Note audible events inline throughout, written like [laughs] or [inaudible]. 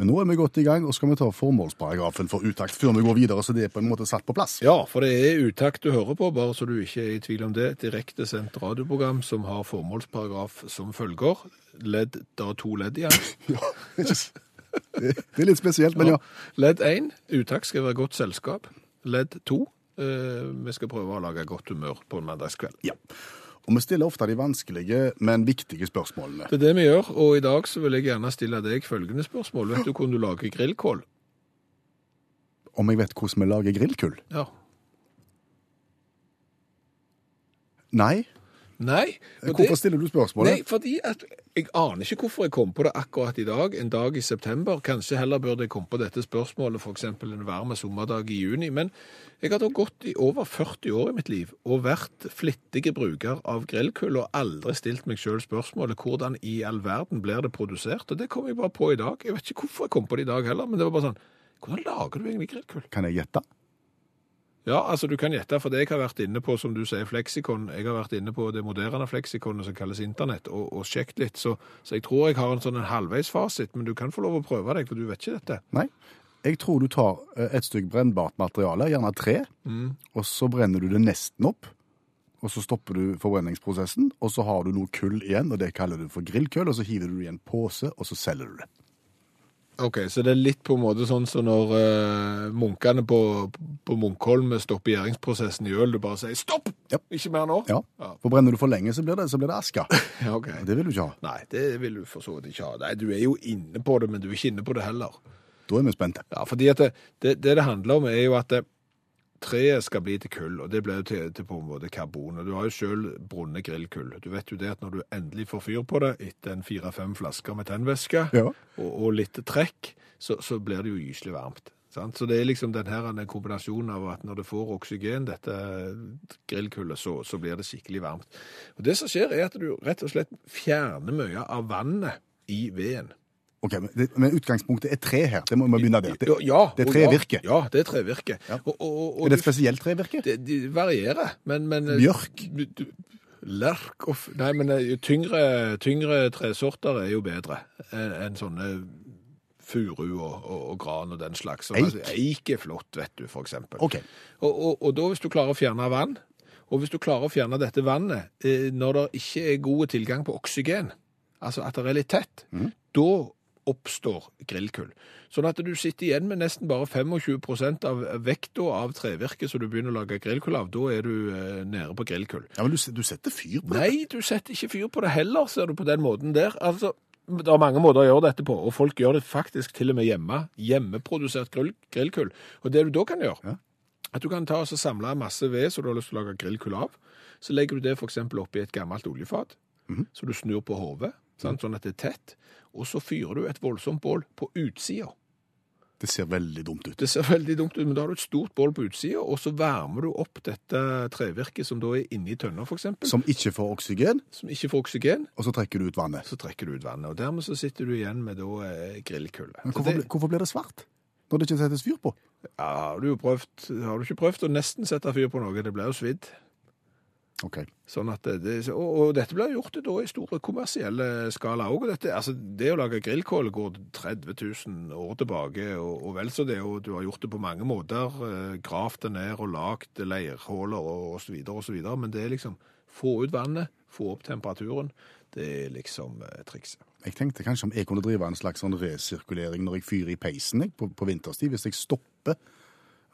Men nå er vi godt i gang, og skal vi ta formålsparagrafen for utakt før vi går videre, så det er på en måte satt på plass. Ja, for det er Utakt du hører på, bare så du ikke er i tvil om det. Direktesendt radioprogram som har formålsparagraf som følger. Ledd, da to ledd igjen. ja, [laughs] det er litt spesielt, men ja. Ledd 1, Utakt skal være godt selskap. Ledd 2, eh, vi skal prøve å lage godt humør på en mandagskveld. ja. Og vi stiller ofte de vanskelige, men viktige spørsmålene. Det er det vi gjør, og i dag så vil jeg gjerne stille deg følgende spørsmål. Vet du hvordan du lager grillkål? Om jeg vet hvordan vi lager grillkull? Ja. Nei. Nei. og Hvorfor det- stiller du spørsmålet? Nei, fordi at jeg aner ikke hvorfor jeg kom på det akkurat i dag, en dag i september. Kanskje heller burde jeg komme på dette spørsmålet eksempel en varme sommerdag i juni. Men jeg har da gått i over 40 år i mitt liv og vært flittige bruker av grillkull og aldri stilt meg selv spørsmålet hvordan i all verden blir det produsert? Og det kom jeg bare på i dag. Jeg vet ikke hvorfor jeg kom på det i dag heller, men det var bare sånn, hvordan lager du egentlig grillkull? Kan jeg gjette? Ja, altså du kan gjette, for det jeg har vært inne på, som du sier, fleksikon. Jeg har vært inne på det moderne fleksikonet som kalles internett, og, og sjekket litt. Så, så jeg tror jeg har en sånn en halvveisfasit, men du kan få lov å prøve deg, for du vet ikke dette. Nei. Jeg tror du tar eh, et stykke brennbart materiale, gjerne tre, og så brenner du det nesten opp. Og så stopper du forbrenningsprosessen, og så har du noe kull igjen, og det kaller du for grillkull, og så hiver du det i en pose, og så selger du det. Ok, så det er litt på en måte sånn som når uh, munkene på, på Munkholm stopper gjæringsprosessen i øl, du bare sier stopp! Yep. Ikke mer nå? Ja, for brenner du for lenge, så blir det, så blir det aska. [laughs] Ja, ok. Og Det vil du ikke ha. Nei, det vil du for så vidt ikke ha. Nei, du er jo inne på det, men du er ikke inne på det heller. Da er vi spente. Ja, fordi at det det, det, det handler om er jo at det, treet skal bli til kull, og det blir jo til, til på en måte karbon. Og du har jo selv brunnet grillkull. Du vet jo det at når du endelig får fyr på det, etter en fire-fem flasker med tennvæske Ja. og, og litt trekk, så, så blir det jo gyselig varmt. Sant? Så det er liksom den her den kombinasjonen av at når det får oksygen, dette grillkullet, så, så blir det skikkelig varmt. Og det som skjer er at du rett og slett fjerner mye av vannet i veden. Ok, men, det, men utgangspunktet er tre her. Det må vi begynne der. Det, Ja, det er trevirke. Ja, det er trevirke. Ja. Og, og, og er det et spesielt trevirke? det, de varierer, men, men Bjørk? Du, lerk og Nei, men eh, tyngre, tyngre tresorter er jo bedre enn en sånne furu og, og, og gran og den slags. Så, Eik? altså, eik er flott, vet du, for eksempel. Ok. Og, og, da hvis du klarer å fjerne vann, og hvis du klarer å fjerne dette vannet eh, når det ikke er god tilgang på oksygen, altså at det er litt tett, da oppstår grillkull. Sånn at du sitter igjen med nesten bare 25% av vekta av trevirket som du begynner å lage grillkull av. Da er du eh, nede på grillkull. Ja, men du, du setter fyr på det. Nei, du setter ikke fyr på det heller, ser du på den måten der. Altså, det er mange måter å gjøre dette på, og folk gjør det faktisk til og med hjemme. Hjemmeprodusert grill, grillkull. Og det du da kan gjøre, Ja. at du kan ta og samle masse ved som du har lyst til å lage grillkull av. Så legger du det eksempel oppi et gammelt oljefat, så du snur på hodet, sant, sånn at det er tett. Og så fyrer du et voldsomt bål på utsida. Det ser veldig dumt ut. Det ser veldig dumt ut, men da har du et stort bål på utsida, og så varmer du opp dette trevirket som da er inni tønna, eksempel, Som ikke får oksygen, som ikke får oksygen. og så trekker du ut vannet. Så trekker du ut vannet, og dermed så sitter du igjen med da eh, grillkullet. Men hvorfor, det- hvorfor blir det svart? Når det ikke settes fyr på? Ja, har du prøvd, har du ikke prøvd å nesten sette fyr på noe? Det blir jo svidd. Ok. Sånn at det, det, og, og dette blir gjort da i store kommersielle skala òg. Altså, det å lage grillkål går 30 000 år tilbake, og, og vel så det. Og du har gjort det på mange måter. Eh, Gravd det ned og lagd leirhuller så videre. Men det er liksom få ut vannet, få opp temperaturen. Det er liksom eh, trikset. Jeg tenkte kanskje om jeg kunne drive en slags sånn resirkulering når jeg fyrer i peisen jeg, på, på vinterstid. Hvis jeg stopper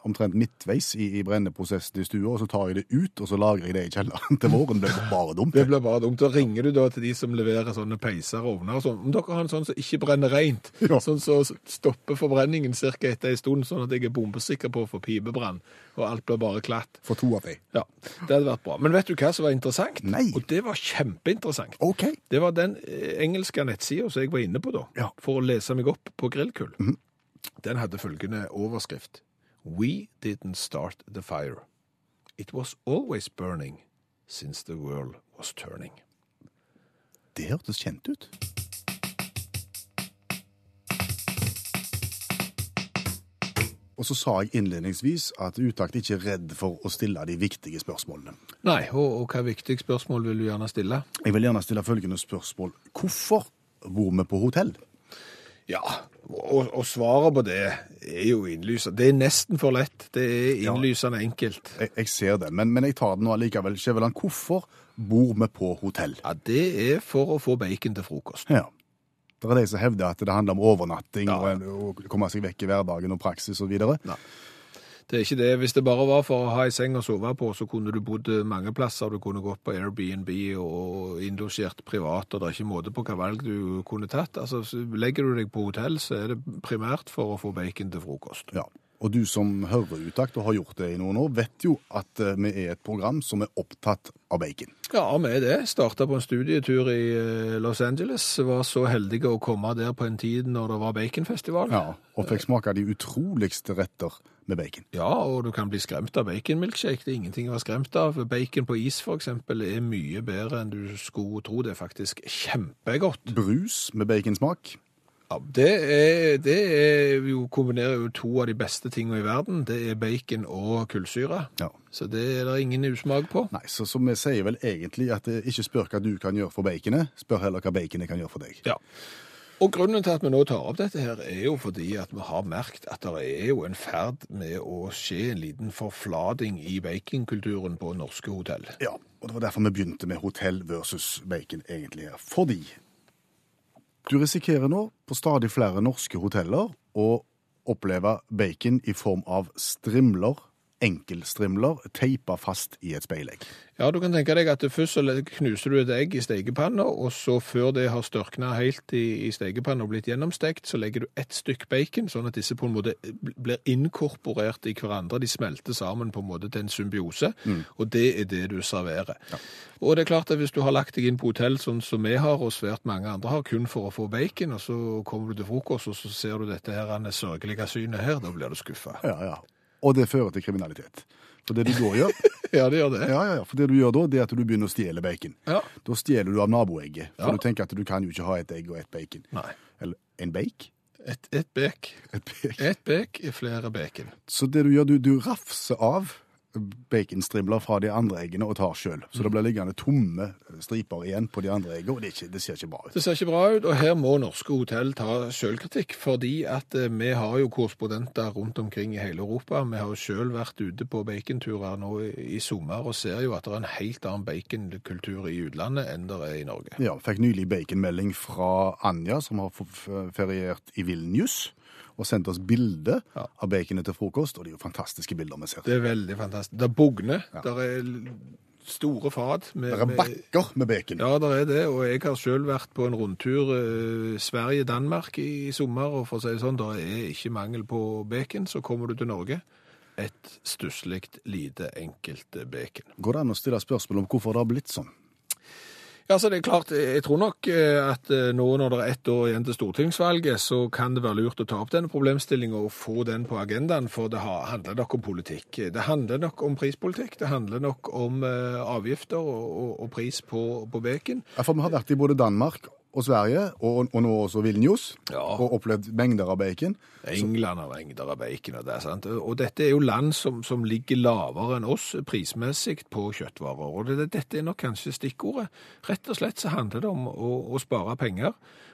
omtrent midtveis i, i brenneprosessen i stua, og så tar jeg det ut, og så lagrer jeg det i kjelleren [laughs] til våren. Det blir bare dumt. Det blir bare dumt. Da ringer du da til de som leverer sånne peiser og ovner og sånn. Om dere har en sånn som ikke brenner rent, [laughs] Ja. sånn som stopper forbrenningen ca. etter en stund, sånn at jeg er bombesikker på å få pipebrann, og alt blir bare klatt. For to av de. Ja, det hadde vært bra. Men vet du hva som var interessant? Nei. Og det var kjempeinteressant. OK. Det var den eh, engelske nettsida som jeg var inne på da, Ja. for å lese meg opp på grillkull. Den hadde følgende overskrift. We didn't start the fire. It was always burning since the world was turning. Det hørtes kjent ut. Og så sa jeg innledningsvis at Utakt ikke er redd for å stille de viktige spørsmålene. Nei, og, og hva viktig spørsmål vil du gjerne stille? Jeg vil gjerne stille følgende spørsmål. Hvorfor bor vi på hotell? Ja, og, og svaret på det er jo innlysende. Det er nesten for lett. Det er innlysende enkelt. Jeg, jeg ser det, men, men jeg tar det nå allikevel. Skjæveland, hvorfor bor vi på hotell? Ja, det er for å få bacon til frokost. Ja. Det er de som hevder at det handler om overnatting Ja. og, og komme seg vekk i hverdagen og praksis og videre. Nei. Det er ikke det. Hvis det bare var for å ha ei seng å sove på, så kunne du bodd mange plasser. Du kunne gått på Airbnb og innlosjert privat, og det er ikke måte på hva valg du kunne tatt. Altså, Legger du deg på hotell, så er det primært for å få bacon til frokost. Ja. Og du som hører Utakt og har gjort det i noen år, vet jo at eh, vi er et program som er opptatt av bacon. Ja, vi er det. Starta på en studietur i eh, Los Angeles. Var så heldige å komme der på en tid når det var baconfestival. Ja, Og fikk smake de utroligste retter med bacon. Ja, og du kan bli skremt av baconmilkshake. Det er ingenting å være skremt av. Bacon på is, eksempel, er mye bedre enn du skulle tro. Det er faktisk kjempegodt. Brus med baconsmak. Ja, det, er, det er jo, kombinerer jo to av de beste tingene i verden. Det er bacon og kullsyre. Ja. Så det er det ingen usmak på. Nei, så, så vi sier vel egentlig at ikke spør hva du kan gjøre for baconet, spør heller hva baconet kan gjøre for deg. Ja. Og grunnen til at vi nå tar opp dette her, er jo fordi at vi har merket at det er jo en ferd med å skje en liten forflading i baconkulturen på norske hotell. Ja, og det var derfor vi begynte med hotell versus bacon egentlig her. Fordi du risikerer nå på stadig flere norske hoteller å oppleve bacon i form av strimler, enkelstrimler, teipa fast i et speilegg. Ja, du kan tenke deg at først så knuser du et egg i stekepanna, og så før det har størkna helt i, i stekepanna og blitt gjennomstekt, så legger du ett stykk bacon, sånn at disse på en måte blir inkorporert i hverandre. De smelter sammen på en måte til en symbiose, og det er det du serverer. Og det er klart at hvis du har lagt deg inn på hotell sånn som vi har, og svært mange andre har, kun for å få bacon, og så kommer du til frokost, og så ser du dette her sørgelige synet her, da blir du skuffa. Ja, ja. Og det fører til kriminalitet. For det du da gjør, [laughs] Ja, det gjør det. ja, ja, ja, for det du gjør da, det er at du begynner å stjele bacon. Ja. Da stjeler du av naboegget, for du tenker at du kan jo ikke ha et egg og et bacon. Nei. Eller en bake? Et, et bek. Et bek. Et bek er flere bacon. Så det du gjør, du, du rafser av baconstrimler fra de andre eggene og tar sjøl. Så det blir liggende tomme striper igjen på de andre eggene, og det, ikke, det ser ikke bra ut. Det ser ikke bra ut, og her må norske hotell ta sjølkritikk. fordi at eh, vi har jo korrespondenter rundt omkring i hele Europa. Vi har jo selv vært ute på baconturer nå i, sommer og ser jo at det er en helt annen baconkultur i utlandet enn det er i Norge. Ja, fikk nylig baconmelding fra Anja, som har feriert i Vilnius, og sendt oss bilde Ja. av baconet til frokost, og det er jo fantastiske bilder vi ser. Det er veldig fantastisk. Det bugner. Det er store fat. Med, Det er bakker med bacon. Ja, det er det, og jeg har selv vært på en rundtur eh, Sverige-Danmark i, i sommer, og for å si det sånn, det er ikke mangel på bacon, så kommer du til Norge. Et stusslig, lite, enkelt bacon. Går det an å stille spørsmål om hvorfor det har blitt sånn? Ja, så det er klart, jeg tror nok eh, at eh, nå når det er ett år igjen til stortingsvalget, så kan det være lurt å ta opp denne problemstillingen og få den på agendaen, for det handler nok om politikk. Det handler nok om prispolitikk, det handler nok om eh, avgifter og, og, og pris på, på bacon. Ja, for vi har vært i både Danmark og Sverige, og, og nå også Vilnius, Ja. og opplevd mengder av bacon. England har mengder av bacon, og det sant. Og dette er jo land som, som ligger lavere enn oss prismessig på kjøttvarer. Og det, dette er nok kanskje stikkordet. Rett og slett så handler det om å, å spare penger.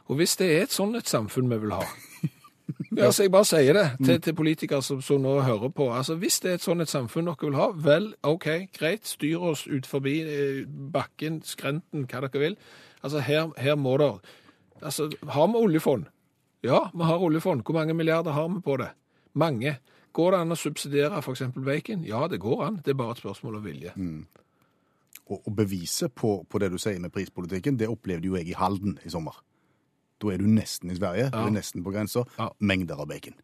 Og hvis det er et sånn et samfunn vi vil ha [laughs] ja, altså Jeg bare sier det til, til politikere som, som nå hører på. altså Hvis det er et sånn et samfunn dere vil ha, vel, OK, greit, styr oss ut forbi eh, bakken, skrenten, hva dere vil. Altså Her, her må det Altså, Har vi oljefond? Ja, vi har oljefond. Hvor mange milliarder har vi på det? Mange. Går det an å subsidiere f.eks. bacon? Ja, det går an. Det er bare et spørsmål om vilje. Og, og beviset på, på det du sier med prispolitikken, det opplevde jo jeg i Halden i sommer. Da er du nesten i Sverige, du er nesten på grensa. Ja. Mengder av bacon.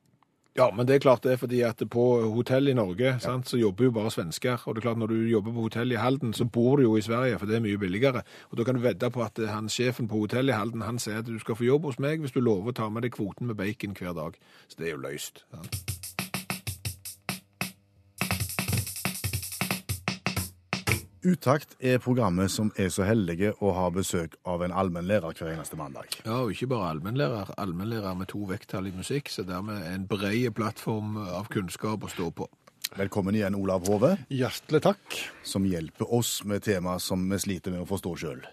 Ja, men det er klart det er fordi at på hotell i Norge sant, så jobber jo bare svensker. Og det er klart når du jobber på hotell i Halden, så bor du jo i Sverige, for det er mye billigere. Og da kan du vedde på at eh, han, sjefen på hotellet i Halden han sier at du skal få jobb hos meg hvis du lover å ta med deg kvoten med bacon hver dag. Så det er jo løst. sant. Utakt er programmet som er så heldige å ha besøk av en allmennlærer hver eneste mandag. Ja, og ikke bare allmennlærer. Allmennlærer med to vekttall i musikk, så dermed en bred plattform av kunnskap å stå på. Velkommen igjen, Olav Hove, Hjertelig takk. som hjelper oss med tema som vi sliter med å forstå sjøl.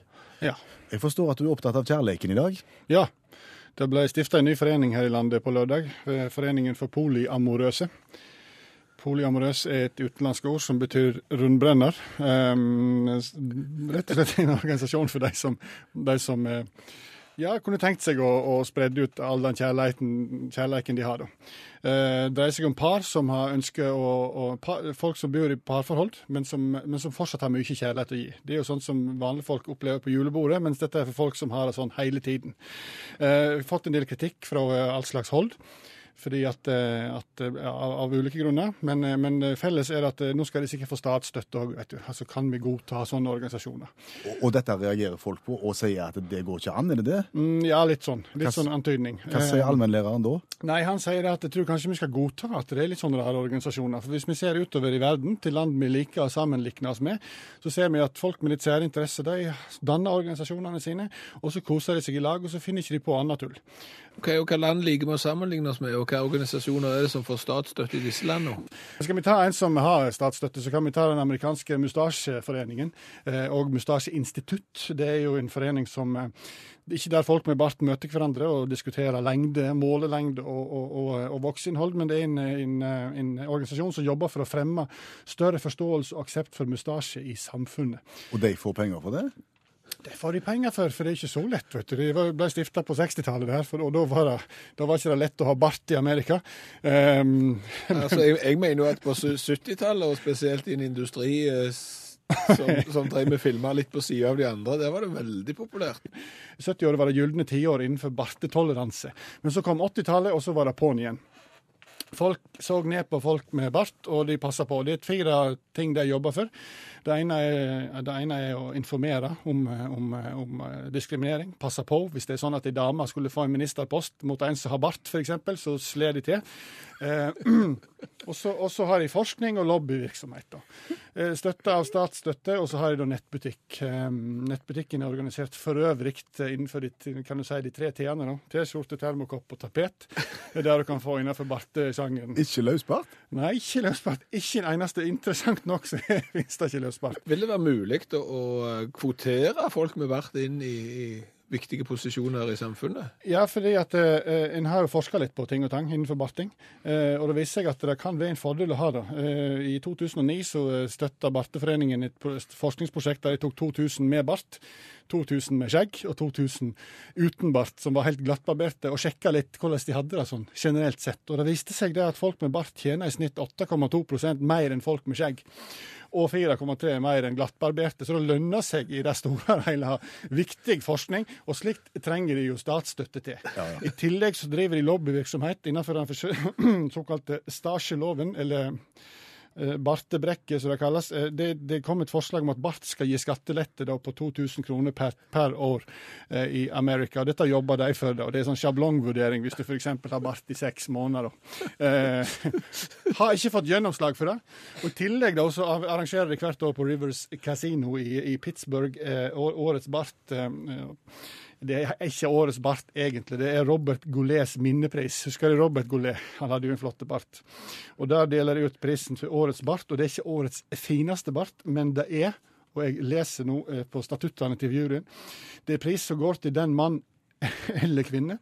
Ja. Jeg forstår at du er opptatt av kjærleiken i dag. ja. Det ble stifta en ny forening her i landet på lørdag. eh, Foreningen for polyamorøse. Polyamorøs er et utenlandsk ord som betyr rundbrenner. Um, rett og slett en organisasjon for de som, de som eh, ja, kunne tenkt seg å, å spredde ut all den kjærleiken, kjærleiken de har. Da. Eh, Det dreier seg om par som har ønske å, å par, Folk som bor i parforhold, men som, men som fortsatt har mye kjærlighet å gi. Det er jo sånn som vanlige folk opplever på julebordet, mens dette er for folk som har det sånn hele tiden. Eh, fått en del kritikk fra all slags hold. Fordi at, eh, at eh, av, av ulike grunner. Men, eh, men felles er det at nå skal de sikkert få statsstøtte òg, vet du. Altså kan vi godta sånne organisasjoner. Og, og dette reagerer folk på og sier at det går ikke an, er det det? Mm, ja, litt sånn. Litt Hva sånn antydning. Hva sier allmennlæreren da? Nei, han sier at jeg tror kanskje vi skal godta at det er litt sånne rare organisasjoner. For hvis vi ser utover i verden, til land vi liker å sammenligne oss med, så ser vi at folk med litt særinteresse de danner organisasjonene sine, og så koser de seg i lag, og så finner ikke de på annet tull. Ok, og Hva land liker vi å sammenligne oss med, og hva organisasjoner er det som får statsstøtte i disse landene? Skal vi ta en som har statsstøtte, så kan vi ta den amerikanske mustasjeforeningen eh, og Mustasjeinstitutt. Det er jo en forening som eh, ikke der folk med bart møter hverandre og diskuterer lengde, målelengde og, og, og, og voksinnhold, men det er en, en, en organisasjon som jobber for å fremme større forståelse og aksept for mustasje i samfunnet. Og de får penger for det? Det får de penger for, for det er ikke så lett. vet du. De ble stifta på 60-tallet, der, for, og da var, det, da var ikke det lett å ha bart i Amerika. Um, [laughs] Altså, jeg, jeg mener jo at på 70-tallet, og spesielt i en industri eh, som, som drev med filmer litt på sida av de andre, der var det veldig populært. 70-åra var det gylne tiår innenfor bartetoleranse. Men så kom 80-tallet, og så var det på'n igjen. Folk så ned på folk med bart, og de passa på. Det er fire ting de jobber for. Det ene er, det ene er å informere om, om, om diskriminering. Passe på hvis det er sånn at ei dame skulle få en ministerpost mot en som har bart, f.eks., så slår de til. Eh, [clears throat] og så har de forskning og lobbyvirksomhet. Eh, Støtte av statsstøtte, og så har de da nettbutikk. Eh, Nettbutikken er organisert for øvrig innenfor de, kan du si, de tre T-ene. T-skjorte, termokopp og tapet. Det er det du kan få innenfor bartesjangeren. Ikke løsbart? Nei, ikke løsbart. Ikke en eneste. Interessant nok så [laughs] finnes det ikke løsbart. Vil det være mulig å, kvotere folk med bart inn i, i viktige posisjoner i samfunnet? Ja, fordi at eh, en har jo forska litt på ting og tang innenfor barting. Eh, og det viser seg at det kan være en fordel å ha det. Eh, I 2009 så støtta Barteforeningen et forskningsprosjekt der de tok 2000 med bart. 2000 med skjegg og 2000 uten bart, som var helt glattbarberte, og sjekka litt hvordan de hadde det sånn generelt sett. Og det viste seg det at folk med bart tjener i snitt 8,2% mer enn folk med skjegg. Og 4,3 mer enn glattbarberte. Så det lønner seg i det store [laughs] og hele å ha viktig forskning, og slikt trenger de jo statsstøtte til. I tillegg så driver de lobbyvirksomhet innenfor den [clears throat] såkalte stasjeloven, eller bartebrekket, som det kalles. Eh, Det, det kom et forslag om at bart skal gi skattelette da, på 2000 kroner per, per år eh, i Amerika. Dette jobber de for. Da. Det er sånn sjablongvurdering hvis du f.eks. har bart i seks måneder. Eh, [laughs] har ikke fått gjennomslag for det. Og I tillegg da, så arrangerer de hvert år på Rivers Casino i, i Pittsburgh eh, årets bart. Det er ikke årets bart, egentlig. Det er Robert Goulets minnepris. Husker du Robert Goulet? Han hadde jo en flott bart. Og Der deler de ut prisen for årets bart, og det er ikke årets fineste bart, men det er, og jeg leser nå eh, på statuttene til juryen, det er pris som går til den mann [laughs] eller kvinne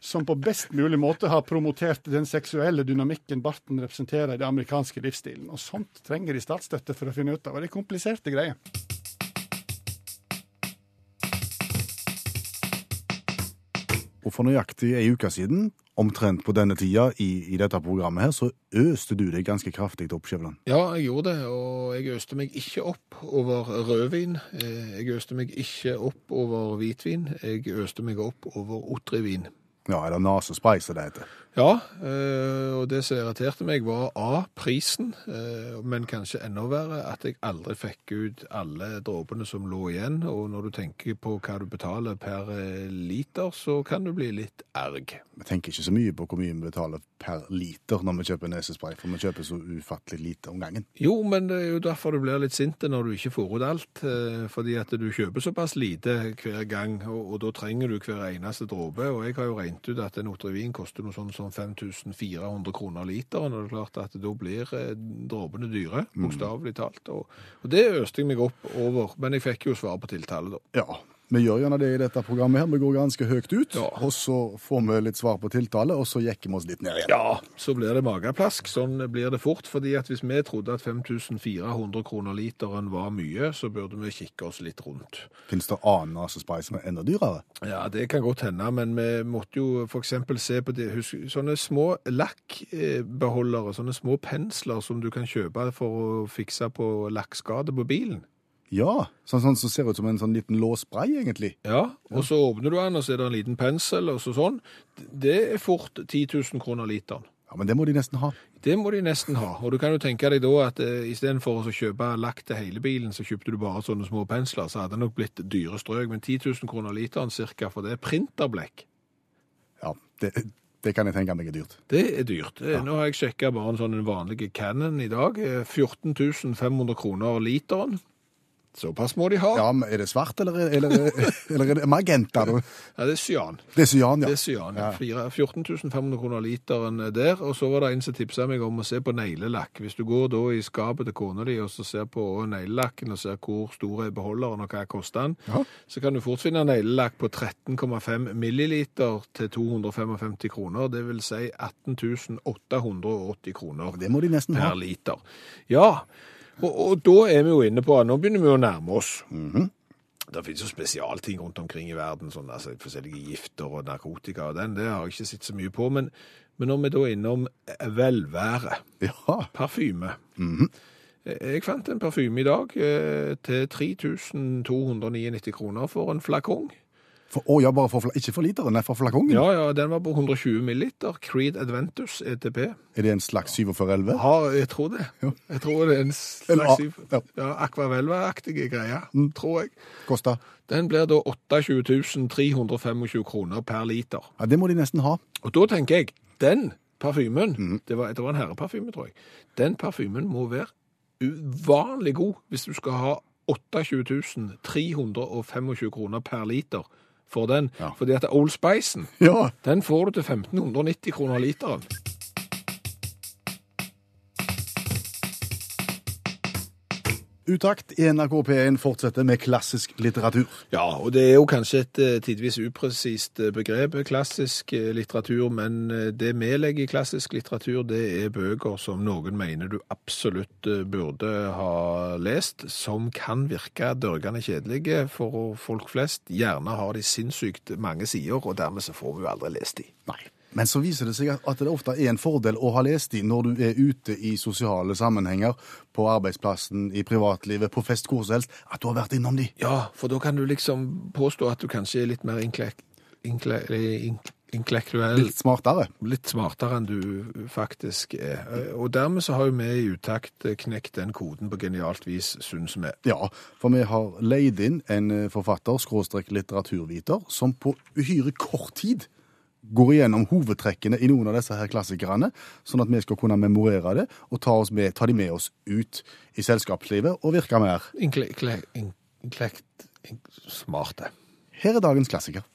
som på best mulig måte har promotert den seksuelle dynamikken barten representerer i den amerikanske livsstilen. Og sånt trenger de statsstøtte for å finne ut av. Og det er kompliserte greier. Og for nøyaktig ei uke siden, omtrent på denne tida i, i dette programmet her, så øste du deg ganske kraftig opp, Skjæveland. Ja, jeg gjorde det, og jeg øste meg ikke opp over rødvin. Eh, Jeg øste meg ikke opp over hvitvin. Jeg øste meg opp over otrivin. Ja, eller nesespray, som det heter. Ja, eh, og det som irriterte meg var A, prisen, eh, men kanskje enda verre at jeg aldri fikk ut alle dråpene som lå igjen, og når du tenker på hva du betaler per eh, liter, så kan du bli litt erg. Vi tenker ikke så mye på hvor mye vi betaler per liter når vi kjøper nesespray, for vi kjøper så ufattelig lite om gangen. Jo, men det er jo derfor du blir litt sinte når du ikke får ut alt, fordi at du kjøper såpass lite hver gang, og, og da trenger du hver eneste dråpe, og jeg har jo regnet ut at en otrevin koster noe sånn som 5400 kroner literen, og det er klart at da blir eh, dråpene dyre, bokstavelig talt, og, og det øste jeg meg opp over, men jeg fikk jo svar på tiltale da. Ja, vi gjør gjerne det i dette programmet her. Vi går ganske høyt ut, Ja. og så får vi litt svar på tiltale, og så jekker vi oss litt ned igjen. Ja, så blir det mageplask. Sånn blir det fort. fordi at hvis vi trodde at 5400 kroner literen var mye, så burde vi kikke oss litt rundt. Finnes det annen nesespray som er enda dyrere? Ja, det kan godt hende, men vi måtte jo f.eks. se på det. Husk, sånne små lakkbeholdere, sånne små pensler som du kan kjøpe for å fikse på lakkskade på bilen. Ja, sånn, sånn så ser ut som en sånn liten låsbrei, egentlig. Ja, og så åpner du den, og så er det en liten pensel, og så sånn. Det er fort 10 000 kroner literen. Ja, men det må de nesten ha. Det må de nesten ha. Og du kan jo tenke deg da at eh, istedenfor å kjøpe lakk til hele bilen, så kjøpte du bare sånne små pensler, så hadde det nok blitt dyre strøk. Men 10 000 kroner literen cirka, for det er printerblekk. Ja, det, det kan jeg tenke meg er dyrt. Det er dyrt. Ja. Nå har jeg sjekka bare en sånn vanlig Canon i dag. Eh, 14 500 kroner literen. Såpass må de ha. Ja, men Er det svart, eller, er- eller, [laughs] eller er det magenta? Du? Ja, det er cyan. Det er cyan, ja. Det er cyan. Ja. 14 500 kroner literen der. Og så var det en som tipsa meg om å se på neglelakk. Hvis du går da i skapet til kona di og så ser på neglelakken og ser hvor stor er beholderen og hva koster den, Ja. så kan du fort finne neglelakk på 13,5 milliliter til 255 kroner. Det vil si 18 880 kroner Det må de nesten ha. per liter. Ja, og, og da er vi jo inne på Nå begynner vi å nærme oss. Mhm. Det finnes jo spesialting rundt omkring i verden, sånn, altså, forskjellige gifter og narkotika og den. Det har jeg ikke sett så mye på. Men, men når vi da er innom velvære, Ja. parfyme Jeg fant en parfyme i dag eh, til 3299 kroner for en flakong. For, å ja, bare for, ikke for literen, nei, for flakongen. Ja, ja, den var på 120 milliliter. Creed Adventus ETP. Er det en slags 4711? Ja, jeg tror det. Jeg tror det er en slags ja. ja, akvavelva-aktige greie, tror jeg. Kosta? Den blir da 28 325 kroner per liter. Ja, det må de nesten ha. Og da tenker jeg, den parfymen, det, var, det var en herreparfyme, tror jeg, den parfymen må være uvanlig god hvis du skal ha 28 325 kroner per liter for den. Ja. Fordi at Old Spicen, Ja. den får du til 1590 kroner literen. Utakt i NRK P1 fortsetter med klassisk litteratur. Ja, og det er jo kanskje et eh, tidvis upresist eh, begrep, klassisk eh, litteratur, men det vi legger i klassisk litteratur, det er bøker som noen mener du absolutt burde ha lest, som kan virke dørgende kjedelige for folk flest. Gjerne har de sinnssykt mange sider, og dermed så får vi jo aldri lest de. Nei. Men så viser det seg at det ofte er en fordel å ha lest de når du er ute i sosiale sammenhenger, på arbeidsplassen, i privatlivet, på fest, hvor som helst, at du har vært innom de. Ja, for da kan du liksom påstå at du kanskje er litt mer inklek... Inkle, ink- intellektuell. Litt smartere. litt smartere enn du faktisk er. Og dermed så har jo vi i utakt knekt den koden på genialt vis, syns vi. Ja, for vi har leid inn en forfatter, skråstrek litteraturviter, som på uhyre kort tid går igjennom hovedtrekkene i noen av disse her klassikerne, sånn at vi skal kunne memorere det og ta, oss med, ta de med oss ut i selskapslivet og virke mer. Inkle, inkle, in- inklekt smarte. Her er dagens klassiker.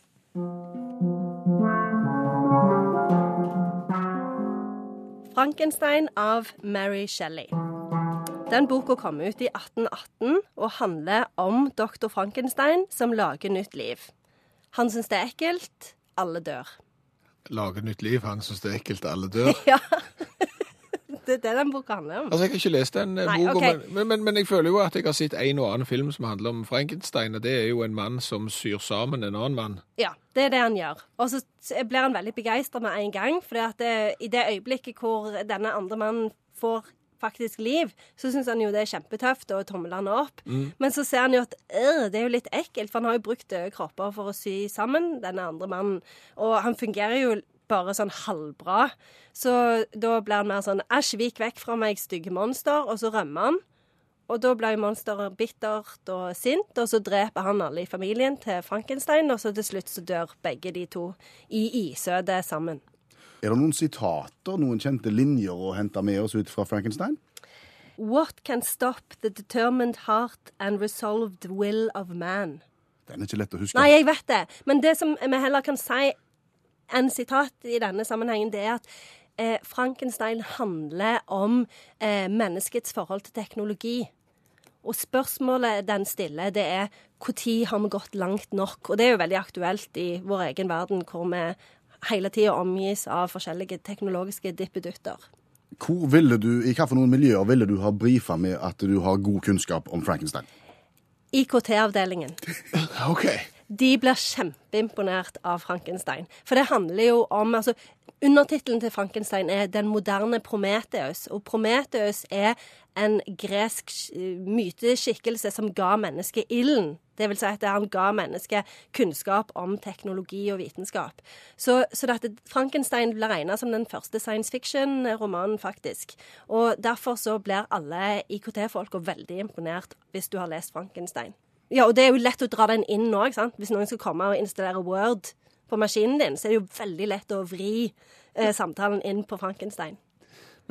Frankenstein av Mary Shelley. Den boka kom ut i 1818 og handler om doktor Frankenstein som lager nytt liv. Han syns det er ekkelt. Alle dør. Lage nytt liv, han syns det er ekkelt, alle dør. [laughs] Ja. Det er det den boka handler om. Altså, Jeg har ikke lest den eh, boka, okay. men, men, men, men jeg føler jo at jeg har sett en og annen film som handler om Frankenstein, og det er jo en mann som syr sammen en annen mann. Ja, det er det han gjør. Og så blir han veldig begeistra med en gang, for i det øyeblikket hvor denne andre mannen får faktisk liv, så syns han jo det er kjempetøft og tommeler han opp. Men så ser han jo at det er jo litt ekkelt, for han har jo brukt døde kropper for å sy sammen denne andre mannen. Og han fungerer jo bare sånn halvbra. Så da blir han mer sånn æsj, vik vekk fra meg, stygge monster, og så rømmer han. Og da blir monsteret bittert og sint, og så dreper han alle i familien til Frankenstein, og så til slutt så dør begge de to i isødet sammen. Er det noen sitater, noen kjente linjer å hente med oss ut fra Frankenstein? What can stop the determined heart and resolved will of man? Den er ikke lett å huske. Nei, jeg vet det. Men det som vi heller kan si en sitat i denne sammenhengen, det er at eh, Frankenstein handler om eh, menneskets forhold til teknologi. Og spørsmålet den stiller, det er når har vi gått langt nok? Og det er jo veldig aktuelt i vår egen verden, hvor vi hele tida omgis av forskjellige teknologiske dippedutter. Hvor ville du, I hvilke miljøer ville du ha brifa med at du har god kunnskap om Frankenstein? IKT-avdelingen. [laughs] OK. De blir kjempeimponert av Frankenstein. For det handler jo om altså, Undertittelen til Frankenstein er 'Den moderne Prometheus'. Og Prometheus er en gresk myteskikkelse som ga mennesket ilden. Det vil si at han ga mennesket kunnskap om teknologi og vitenskap. Så, så dette, Frankenstein blir regna som den første science fiction-romanen, faktisk. Og derfor så blir alle IKT-folka veldig imponert hvis du har lest Frankenstein. Ja, og det er jo lett å dra den inn nå, ikke sant. Hvis noen skal komme og installere Word på maskinen din, så er det jo veldig lett å vri eh, samtalen inn på Frankenstein.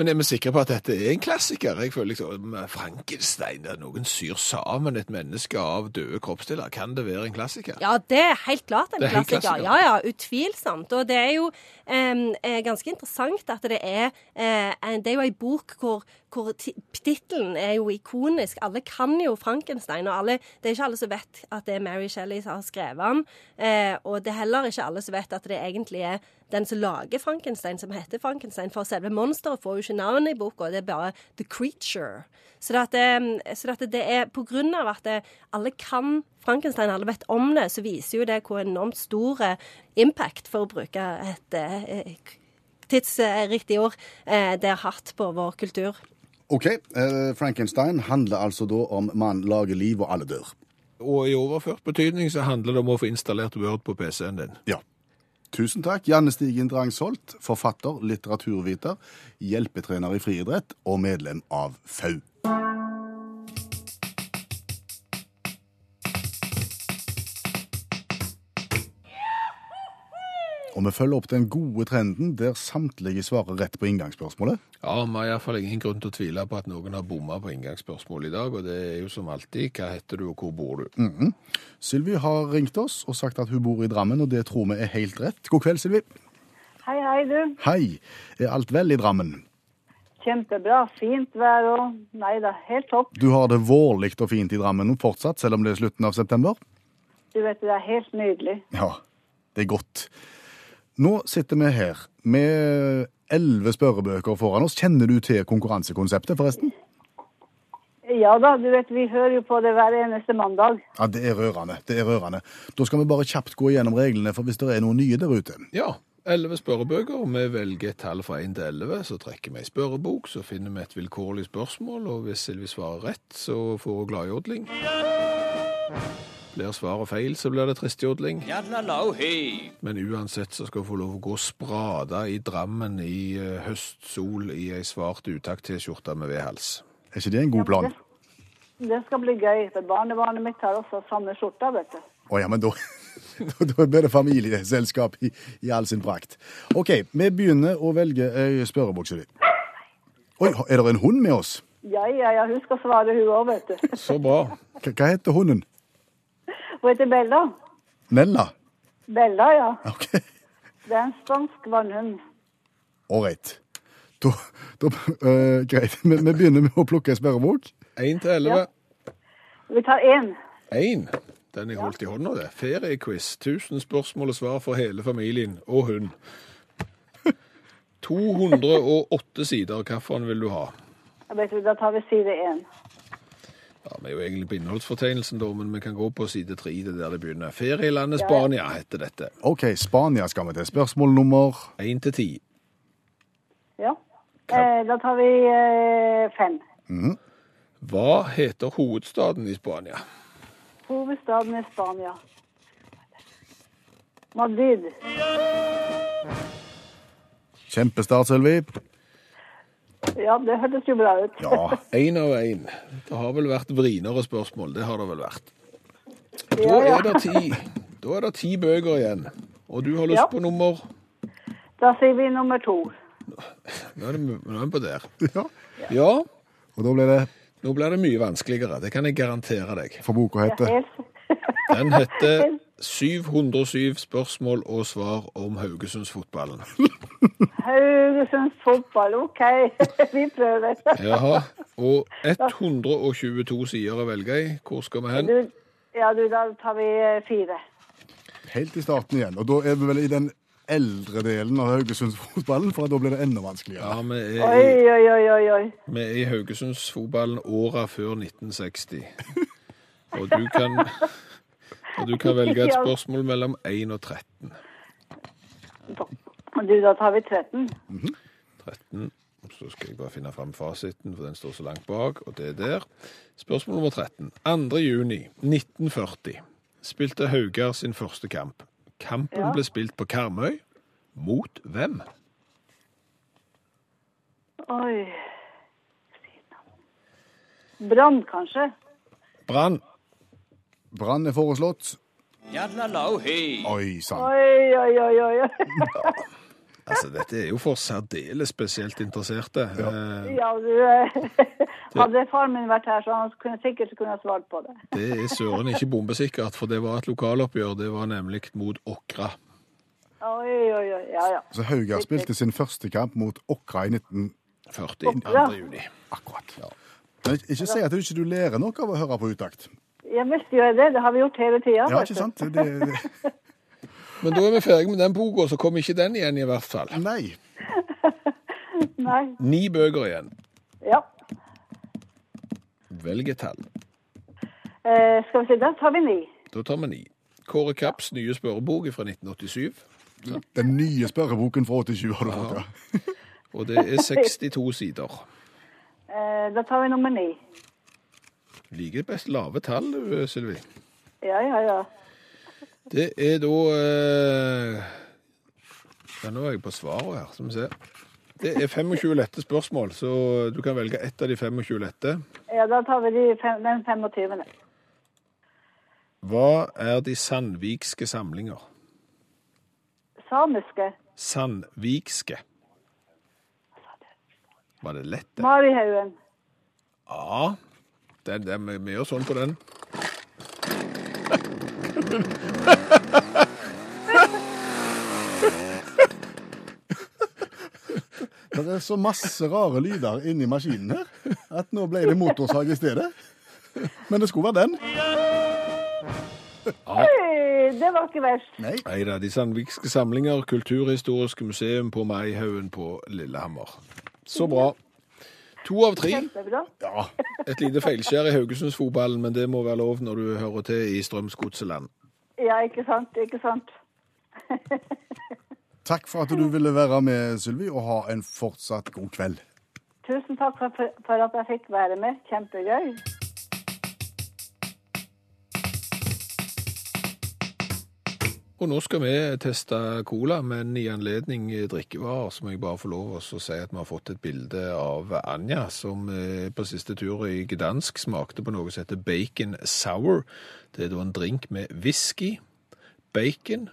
Men er vi sikre på at dette er en klassiker? Jeg føler liksom Frankenstein, der noen syr sammen et menneske av døde kroppsdeler. Kan det være en klassiker? Ja, det er helt klart en er klassiker. klassiker. Ja, ja, utvilsomt. Og det er jo eh, ganske interessant at det er eh, Det er jo ei bok hvor, hvor tittelen er jo ikonisk. Alle kan jo Frankenstein, og alle, det er ikke alle som vet at det er Mary Shelley som har skrevet den. Eh, og det er heller ikke alle som vet at det egentlig er den som lager Frankenstein, som heter Frankenstein. For selve monsteret får jo ikke navnet i boka, det er bare The Creature. Så, det at det, så det, at det er på grunn av at det, alle kan Frankenstein, alle vet om det, så viser jo det hvor enormt stor eh, impact, for å bruke et et tidsriktig ord, eh, det har hatt på vår kultur. OK, eh, Frankenstein handler altså da om man lager liv, og alle dør. Og i overført betydning så handler det om å få installert Word på PC-en din. Ja. Tusen takk, Janne Stigen Drangsholt, forfatter, litteraturviter, hjelpetrener i friidrett og medlem av FAU. Og vi følger opp den gode trenden der samtlige svarer rett på inngangsspørsmålet. Ja, vi har iallfall ingen grunn til å tvile på at noen har bomma på inngangsspørsmålet i dag, og det er jo som alltid hva heter du og hvor bor du? Sylvi har ringt oss og sagt at hun bor i Drammen, og det tror vi er helt rett. God kveld, Sylvi. Hei, hei, du. Hei. Er alt vel i Drammen? Kjempebra. Fint vær og Nei da, helt topp. Du har det vårlig og fint i Drammen fortsatt, selv om det er slutten av september? Du vet, det er helt nydelig. Ja, det er godt. Nå sitter vi her med elleve spørrebøker foran oss. Kjenner du til konkurransekonseptet, forresten? Ja da, du vet, vi hører jo på det hver eneste mandag. Ja, det er rørende. Det er rørende. Da skal vi bare kjapt gå igjennom reglene, for hvis det er noen nye der ute. Ja, elleve spørrebøker. Vi velger et tall fra 1 til 11, så trekker vi ei spørrebok, så finner vi et vilkårlig spørsmål, og hvis Silvi svarer rett, så får hun gladjodling. Blir svaret feil, så blir det tristjodling. Men uansett så skal hun få lov å gå sprada i Drammen i eh, høstsol i ei svart utakt-T-skjorte med vedhals. Er ikke det en god plan? Det skal bli gøy, for barnebarnet mitt har også samme skjorta, vet du. Å ja, men [laughs] da, da blir det familieselskap i, i all sin prakt. OK, vi begynner å velge spørrebuksa di. Oi, er det en hund med oss? Ja, ja, ja, hun skal svare hun òg, vet du. Så bra. Hva hva heter hunden? Hun heter Bella. Mella? Bella, ja. OK, Det er en spansk vannhund. ålreit. Da, da øh, Greit. Vi, vi begynner med å plukke ei spørrebok. 1 til 11. Vi tar én. 1. Den jeg holdt i hånda, det. Feriequiz. 1000 spørsmål og svar for hele familien og hund. 208 sider. Hvilken vil du ha? Jeg vet, da tar vi side én. Ja, Vi er jo egentlig på innholdsfortegnelsen, da, men vi kan gå på side tre, det er der det begynner. Ferielandet Spania heter dette. OK, Spania skal vi til. Spørsmål nummer Én til ti. Ja. Eh, da tar vi eh, fem. Hva heter hovedstaden i Spania? Hovedstaden i Spania. Madrid. Kjempestart, Sylvi. Ja, det hørtes jo bra ut. Ja. Én av én. Det har vel vært vrinere spørsmål, det har det vel vært. Da Ja, ja. er det ti, da er det ti bøker igjen. Og du har lyst Ja. på nummer Da sier vi nummer to. Er, nå er vi på der. ja. Ja, Og da blir det nå blir det mye vanskeligere. Det kan jeg garantere deg. For boka heter Den heter 707 spørsmål og svar om Haugesundsfotballen. [laughs] Haugesunds fotball. OK, [laughs] vi prøver. Jaha. Og [laughs] 122 sider å velge i. Hvor skal vi hen? Du, ja, du, da tar vi eh, fire. helt i starten igjen. Og da er vi vel i den eldre delen av Haugesundsfotballen, for da blir det enda vanskeligere. Ja, vi er i, oi, oi, oi. oi. vi er i Haugesundsfotballen åra før 1960. Og du kan, og du kan velge et [laughs] spørsmål mellom 1 og 13. Du, da tar vi 13. 13. Så skal jeg bare finne fram fasiten, for den står så langt bak, og det er der. Spørsmål nummer 13. 2. juni 1940 spilte Haugar sin første kamp. Kampen Ja. ble spilt på Karmøy. Mot hvem? Oi. Brann, kanskje? Brann. Brann er foreslått. Oi sann. Oi, oi, oi, oi. Altså, dette er jo for særdeles spesielt interesserte. Ja, Ja, du eh, [laughs] Hadde far min vært her, så han kunne sikkert kunne svart på det. Det er søren ikke bombesikkert, for det var et lokaloppgjør. Det var nemlig mot Åkra. Oi, oi, oi. Ja, ja. Så Haugar spilte sin første kamp mot Åkra i 19... 40. 2. Ja. juni. Akkurat. Men ikke si at du ikke lærer noe av å høre på utakt. Jeg visste jeg det. Det har vi gjort hele tida. Ja, ikke sant? Det, det, Men da er vi ferdig med den boka, så kommer ikke den igjen i hvert fall. nei. [laughs] Nei. Ni bøker igjen. Ja. Velg et tall. Eh, skal vi si, da tar vi ni. Da tar vi ni. Kåre Kapps nye spørrebok fra 1987. Den nye spørreboken fra 87 har du fått, ja. Og det er 62 sider. Eh, da tar vi nummer ni. Liker best lave tall, Sylvi. Ja, ja, ja. Det er da eh, ja, Nå er jeg på svaret her, skal vi se. Det er 25 lette spørsmål, så du kan velge ett av de 25 lette. Ja, da tar vi de fem, den 25. Hva er de sandvikske samlinger? Samiske. Sandvikske. Var det lett? Marihaugen. Ja. Vi gjør sånn på den. Det er så masse rare lyder inni maskinen her at nå ble det motorsag i stedet. Men det skulle være den. Oi, det var ikke verst. Nei. Nei da, de sandvikske samlinger, Kulturhistorisk museum på Maihaugen på Lillehammer. Så bra. To av tre. Ja. Et lite feilskjær i Haugesundsfotballen, men det må være lov når du hører til i Strømsgodseland. Ja, ikke sant, ikke sant. [laughs] Takk for at du ville være med, Sylvi, og ha en fortsatt god kveld. Tusen takk for, for at jeg fikk være med. Kjempegøy. Og nå skal vi teste cola, men i anledning drikkevarer så må jeg bare få lov å si at vi har fått et bilde av Anja, som eh, på siste tur i Gdansk smakte på noe som heter bacon sour. Det er da en drink med whisky, bacon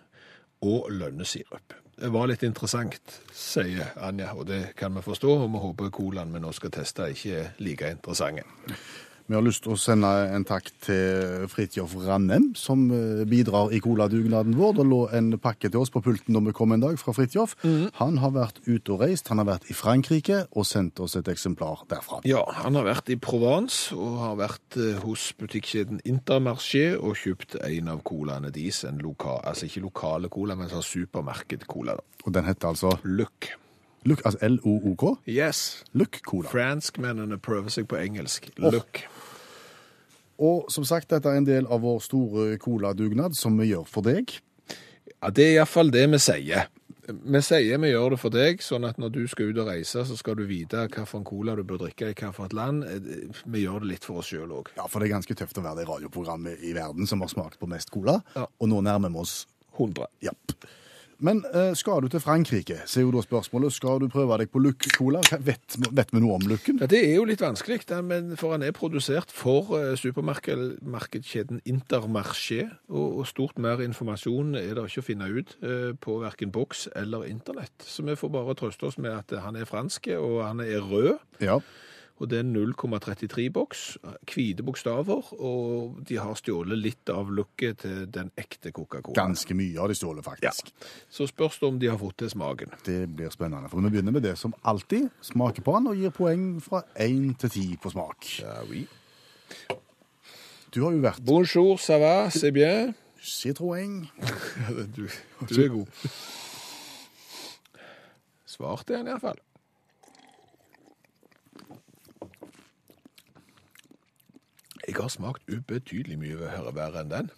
og lønnesirup. Var litt interessant, sier Anja, og det kan vi forstå, og vi håper colaen vi nå skal teste ikke er like interessante. Vi har lyst til å sende en takk til Fridtjof Rannem, som eh, bidrar i coladugnaden vår. Det lå en pakke til oss på pulten da vi kom en dag fra Fridtjof. Han har vært ute og reist, han har vært i Frankrike og sendt oss et eksemplar derfra. Ja, han har vært i Provence og har vært eh, hos butikkjeden Intermarché og kjøpt en av colaene deres. En lokal, altså ikke lokale cola, men sånn supermarked-cola. Og den heter altså Look. Look, altså L-O-O-K. Yes. Look Cola. Franskmennene prøver seg på engelsk. Oh. Look. Og som sagt, dette er en del av vår store coladugnad som vi gjør for deg. Ja, Det er iallfall det vi sier. Vi sier vi gjør det for deg, sånn at når du skal ut og reise, så skal du vite hvilken cola du bør drikke i hvilket land. Vi gjør det litt for oss sjøl òg. Ja, for det er ganske tøft å være det radioprogrammet i verden som har smakt på mest cola. Ja. Og nå nærmer vi oss 100. Ja. Men eh, skal du til Frankrike, så er jo da spørsmålet, skal du prøve deg på Luc Cola? Vet, vet vi noe om Lucken? Ja, Det er jo litt vanskelig, men for han er produsert for eh, supermarkedskjeden Intermarché, og, og stort mer informasjon er det ikke å finne ut eh, på hverken boks eller internett. Så vi får bare trøste oss med at han er fransk, og han er rød. Ja. Og det er 0,33 boks, hvite bokstaver, og de har stjålet litt av looket til den ekte Coca-Cola. Ganske mye har de stjålet, faktisk. Så spørs det om de har fått til smaken. Det blir spennende. For vi begynner med det som alltid. Smaker på den og gir poeng fra 1 til 10 på smak. Ja, oui. Du har jo vært Bonjour, ça va, c'est bien? Citroën. [laughs] Du, du er god. Svart er han iallfall. Jeg har smakt ubetydelig mye verre verre enn den.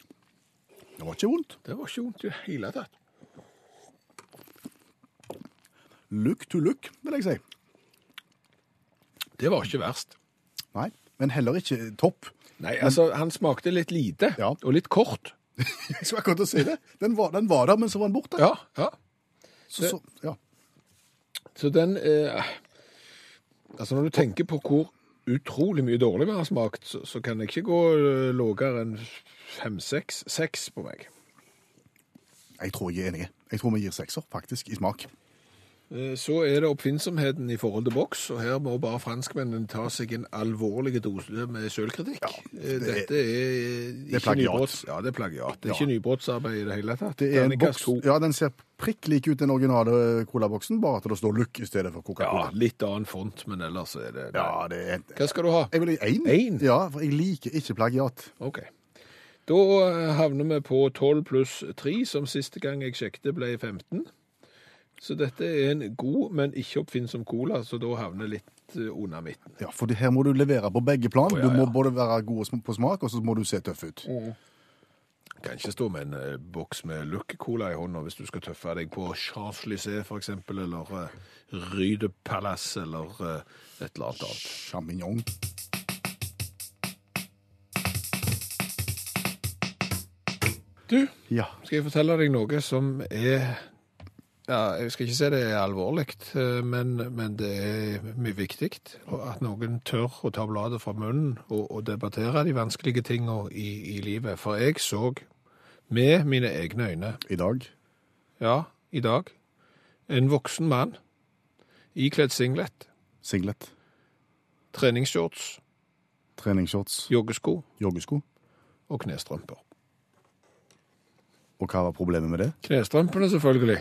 Det var ikke vondt. Det var ikke vondt i det hele tatt. Look to look, vil jeg si. Det var ikke verst. Nei, men heller ikke topp. Nei, altså, han smakte litt lite, Ja. og litt kort. [laughs] Jeg skulle akkurat si det. Den var, den var der, men så var den borte. Ja, ja. Så, så, ja. Så den eh, Altså, når du tenker på hvor utrolig mye dårlig vi har smakt, så, så kan jeg ikke gå eh, lavere enn fem-seks seks på meg. Jeg tror jeg er enig. Jeg tror vi gir sekser, faktisk, i smak. Eh, Så er det oppfinnsomheten i forhold til boks, og her må bare franskmennene ta seg en alvorlig dose med selvkritikk. Ja, det er- Dette er, ikke nybrotts- Ja, det er plagiat. Det er Ja. nybrottsarbeid i det hele tatt. Det er en boks. Ja, den ser prikk lik ut den originale colaboksen, bare at det står Look i stedet for Coca-Cola. Ja, litt annen font, men ellers er det Ja, det er Hva skal du ha? Jeg vil ha én. En? Ja, for jeg liker ikke plagiat. OK. Da eh, havner vi på 12 pluss 3, som siste gang jeg sjekket ble 15. Så dette er en god, men ikke oppfinnsom cola, så da havner litt eh, under midten. Ja, for det her må du levere på begge plan. Å, ja, Du må ja. både være god på smak, og så må du se tøff ut. Kan ikke stå med en eh, boks med Luck-cola i hånda hvis du skal tøffe deg på Champs-Lycé eksempel, eller uh, Ryde Palace, eller eh, et eller annet annet. Champignon. Du, Ja. skal jeg fortelle deg noe som er ja, Jeg skal ikke si det er alvorlig, eh, men, men det er mye viktig. At noen tør å ta bladet fra munnen og, og debattere de vanskelige tingene i, i livet. For jeg så med mine egne øyne, I dag. ja, i dag, en voksen mann ikledd singlet, Singlet. treningsshorts, Treningsshorts. joggesko Joggesko. og knestrømper. Og hva var problemet med det? Knestrømpene, selvfølgelig.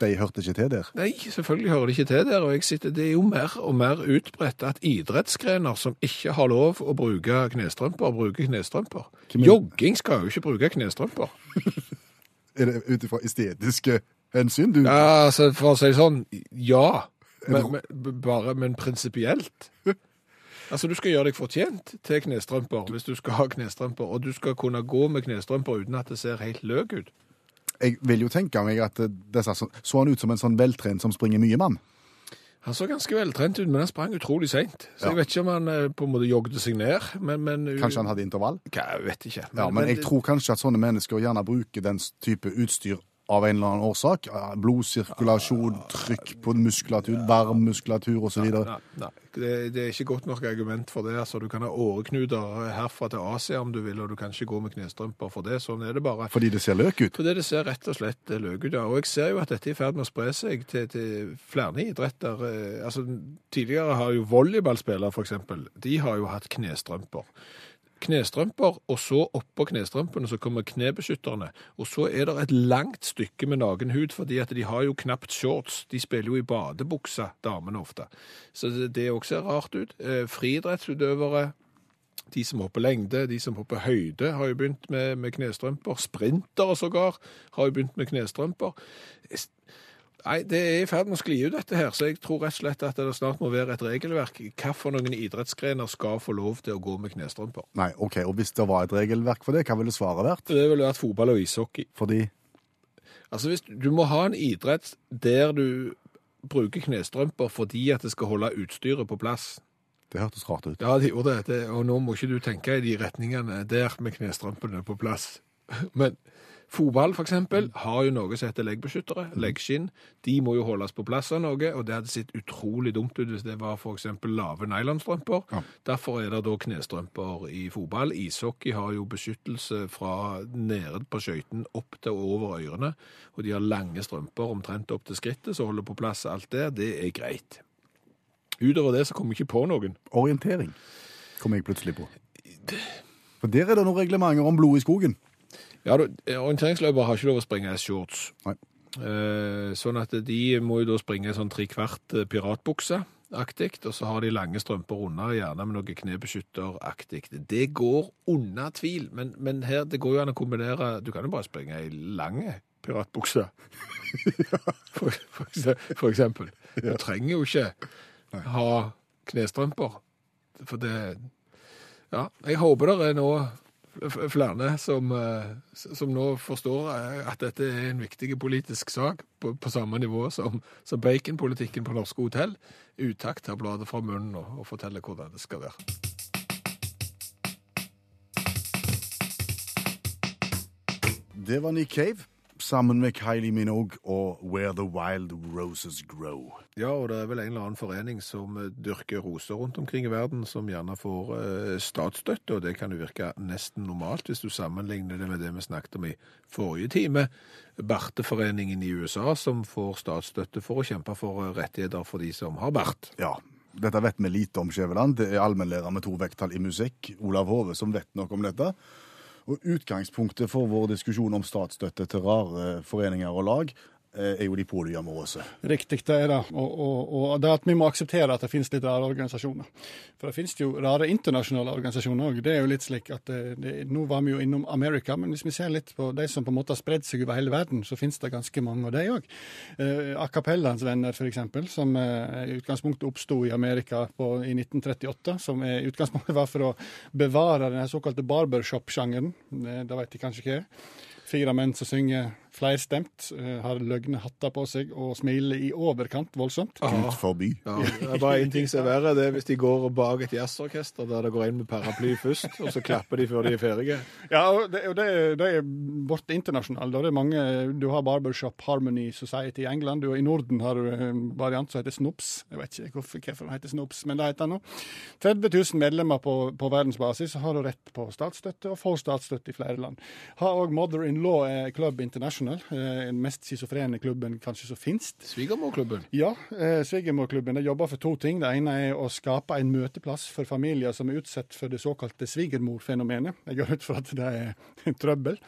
De hørte ikke til der. Nei, selvfølgelig hører de ikke til der. og jeg sitter, Det er jo mer og mer utbredt at idrettsgrener som ikke har lov å bruke knestrømper, bruker knestrømper. Hvem Jogging skal jo ikke bruke knestrømper. [laughs] Er det ut ifra estetiske hensyn? Du, Ja, altså, For å si sånn, ja. Men, men, bare, men prinsipielt. Altså, Du skal gjøre deg fortjent til knestrømper hvis du skal ha knestrømper, og du skal kunne gå med knestrømper uten at det ser helt løk ut. Jeg vil jo tenke meg at det så, så han ut som en sånn veltrent som springer mye, mann. Han så ganske veltrent ut, men han sprang utrolig seint. Så Ja. jeg vet ikke om han eh, på en måte jogget seg ned. Men, men Kanskje han hadde intervall? Hva, Jeg vet ikke. Ja, men jeg tror kanskje at sånne mennesker gjerne bruker den type utstyr av en eller annen årsak. Blodsirkulasjon, trykk på muskulatur, varm muskulatur osv. Det, det er ikke godt nok argument for det. Altså, du kan ha åreknuter herfra til Asia om du vil, og du kan ikke gå med knestrømper for det. Sånn er det bare. Fordi det ser løk ut. Fordi det ser rett og slett løk ut. ja. Og jeg ser jo at dette er i ferd med å spre seg til, til flere idretter. Eh, Altså, tidligere har jo volleyballspillere, eksempel, de har jo hatt knestrømper. Knestrømper, og så oppå knestrømpene så kommer knebeskytterne. Og så er det et langt stykke med nakenhud, fordi at de har jo knapt shorts. De spiller jo i badebuksa, damene ofte. Så det, det også ser rart ut. Eh, friidrettsutøvere, de som hopper lengde, de som hopper høyde, har jo begynt med, med knestrømper. Sprintere sågar har jo begynt med knestrømper. Nei, det er i ferd med å skli ut dette her, så jeg tror rett og slett at det snart må være et regelverk. Hva for noen idrettsgrener skal få lov til å gå med knestrømper? Nei, ok, og hvis det var et regelverk for det, hva ville svaret vært? Det ville vært fotball og ishockey. Fordi Altså, hvis du må ha en idrett der du bruker knestrømper fordi at det skal holde utstyret på plass. det hørtes rart ut. Ja, det gjorde det, det, og nå må ikke du tenke i de retningene der med knestrømpene på plass. [laughs] Men fotball, eksempel, har jo noe som heter leggbeskyttere, leggskinn. De må jo holdes på plass av noe, og det hadde sett utrolig dumt ut hvis det var eksempel lave nylonstrømper. Ja. Derfor er det da knestrømper i fotball. Ishockey har jo beskyttelse fra nede på skøyten opp til over ørene, og de har lange strømper omtrent opp til skrittet, så holder på plass alt det. Det er greit. Utover det så kommer jeg ikke på noen. Orientering kom jeg plutselig på. For der er det noen reglementer om blod i skogen. Ja, du, orienteringsløpere har ikke lov å springe i shorts. Nei. Eh, sånn at de må jo da springe sånn tre kvart eh, piratbukse-aktig, og så har de lange strømper under, gjerne med noe knebeskytter-aktig. Det går unna tvil, men, men her, det går jo an å kombinere, du kan jo bare springe i lange piratbukse. [laughs] for, for, for eksempel. Du trenger jo ikke ha knestrømper, for det, ja, jeg håper det er nå f- flere som, eh, som nå forstår eh, at dette er en viktig politisk sak på, på samme nivå som, som baconpolitikken på norske hotell. Utakt tar bladet fra munnen og, og forteller hvordan det skal være. Det var Nick Cave sammen med Kylie Minogue og Where the Wild Roses Grow. Ja, og det er vel en eller annen forening som eh, dyrker roser rundt omkring i verden, som gjerne får eh, statsstøtte, og det kan jo virke nesten normalt hvis du sammenligner det med det vi snakket om i forrige time. Barteforeningen i USA som får statsstøtte for å kjempe for eh, rettigheter for de som har bart. Ja, dette vet vi lite om, Skjæveland. Det er allmennlærer med to vekttall i musikk, Olav Hove, som vet noe om dette. Og utgangspunktet for vår diskusjon om statsstøtte til rare foreninger og lag er jo de polyamorøse. Riktig, det er det. Og, og, og det at vi må akseptere at det finnes litt rare organisasjoner. For det finnes jo rare internasjonale organisasjoner òg. Det er jo litt slik at det, det, Nå var vi jo innom Amerika, men hvis vi ser litt på de som på en måte har spredd seg over hele verden, så finnes det ganske mange av de òg. Eh, Acapellaens venner, f.eks., som eh, i utgangspunktet oppsto i Amerika på, i 1938. Som i utgangspunktet var for å bevare den såkalte barbershop-sjangeren. Det, det vet de kanskje hva er. Fire menn som synger flerstemt, stemt, har løgne hatter på seg og smiler i overkant voldsomt. Gud forby. Ja, det er bare én ting som er verre, det er hvis de går bak et jazzorkester der det går inn med paraply først, og så klapper de før de er ferdige. Ja, og det, og det, det er blitt internasjonalt. Det er mange, du har Barbershop Harmony Society i England. Du, I Norden har du en variant som heter Snops. Jeg vet ikke hvorfor, hvorfor den heter Snops, men det heter den nå. 30 000 medlemmer på, på verdensbasis har du rett på statsstøtte, og får statsstøtte i flere land. Har òg Mother-in-Law eh, Club International, eh, den mest schizofrene klubben kanskje som finnes. Svigermorklubben. Ja, eh, Svigermorklubben de jobber for to ting. Det ene er å skape en møteplass for familier som er utsatt for det såkalte svigermorfenomenet. Jeg går ut fra at det er trøbbel.